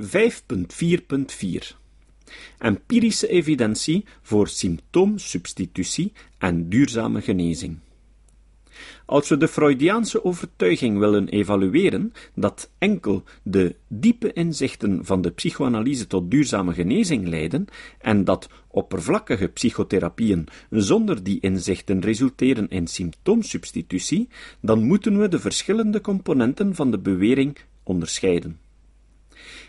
5.4.4 Empirische evidentie voor symptoomsubstitutie en duurzame genezing. Als we de Freudiaanse overtuiging willen evalueren dat enkel de diepe inzichten van de psychoanalyse tot duurzame genezing leiden en dat oppervlakkige psychotherapieën zonder die inzichten resulteren in symptoomsubstitutie, dan moeten we de verschillende componenten van de bewering onderscheiden.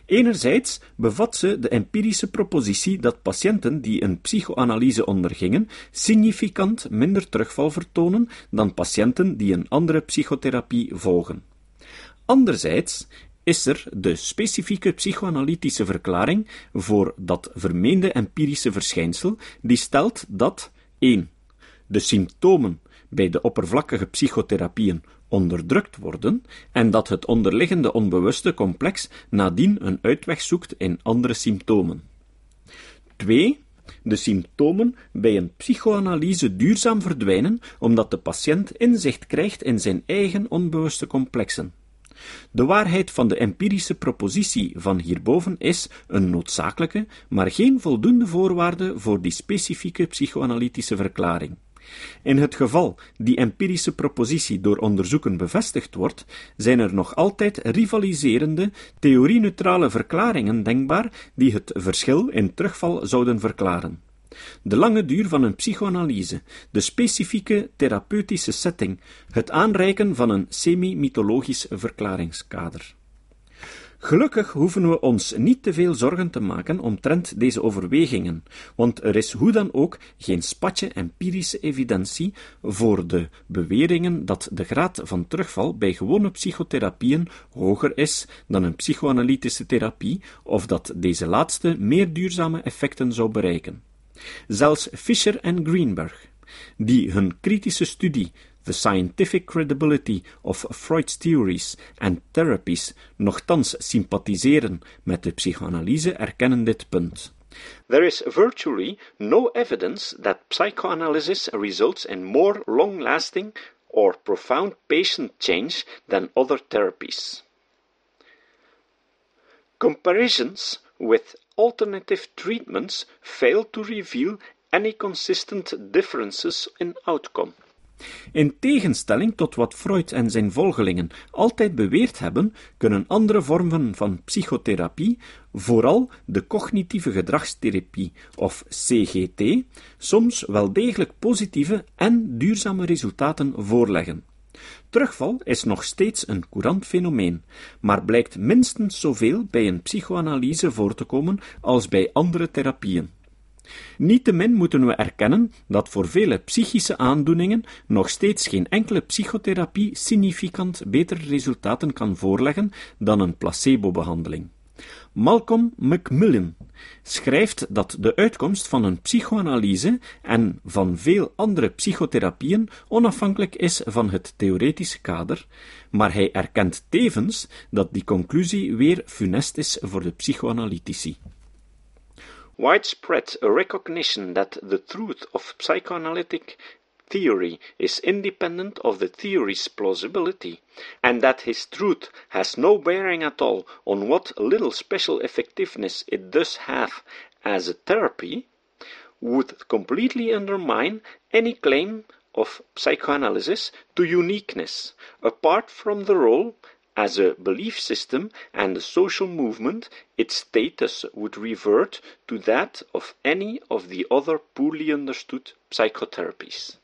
Enerzijds bevat ze de empirische propositie dat patiënten die een psychoanalyse ondergingen significant minder terugval vertonen dan patiënten die een andere psychotherapie volgen. Anderzijds is er de specifieke psychoanalytische verklaring voor dat vermeende empirische verschijnsel, die stelt dat 1. De symptomen bij de oppervlakkige psychotherapieën onderdrukt worden en dat het onderliggende onbewuste complex nadien een uitweg zoekt in andere symptomen. 2. De symptomen bij een psychoanalyse duurzaam verdwijnen omdat de patiënt inzicht krijgt in zijn eigen onbewuste complexen. De waarheid van de empirische propositie van hierboven is een noodzakelijke, maar geen voldoende voorwaarde voor die specifieke psychoanalytische verklaring. In het geval die empirische propositie door onderzoeken bevestigd wordt, zijn er nog altijd rivaliserende, theorie-neutrale verklaringen denkbaar die het verschil in terugval zouden verklaren. De lange duur van een psychoanalyse, de specifieke therapeutische setting, het aanreiken van een semi-mythologisch verklaringskader. Gelukkig hoeven we ons niet te veel zorgen te maken omtrent deze overwegingen, want er is hoe dan ook geen spatje empirische evidentie voor de beweringen dat de graad van terugval bij gewone psychotherapieën hoger is dan een psychoanalytische therapie, of dat deze laatste meer duurzame effecten zou bereiken. Zelfs Fischer en Greenberg, die hun kritische studie the scientific credibility of Freud's theories and therapies sympathiseren met de psychoanalyse erkennen dit punt. There is virtually no evidence that psychoanalysis results in more long-lasting or profound patient change than other therapies. Comparisons with alternative treatments fail to reveal any consistent differences in outcome. In tegenstelling tot wat Freud en zijn volgelingen altijd beweerd hebben, kunnen andere vormen van psychotherapie, vooral de cognitieve gedragstherapie of CGT, soms wel degelijk positieve en duurzame resultaten voorleggen. Terugval is nog steeds een courant fenomeen, maar blijkt minstens zoveel bij een psychoanalyse voor te komen als bij andere therapieën. Niettemin moeten we erkennen dat voor vele psychische aandoeningen nog steeds geen enkele psychotherapie significant betere resultaten kan voorleggen dan een placebo-behandeling. Malcolm Macmillan schrijft dat de uitkomst van een psychoanalyse en van veel andere psychotherapieën onafhankelijk is van het theoretische kader, maar hij erkent tevens dat die conclusie weer funest is voor de psychoanalytici. Widespread recognition that the truth of psychoanalytic theory is independent of the theory's plausibility, and that his truth has no bearing at all on what little special effectiveness it does have as a therapy, would completely undermine any claim of psychoanalysis to uniqueness, apart from the role as a belief system and a social movement, its status would revert to that of any of the other poorly understood psychotherapies.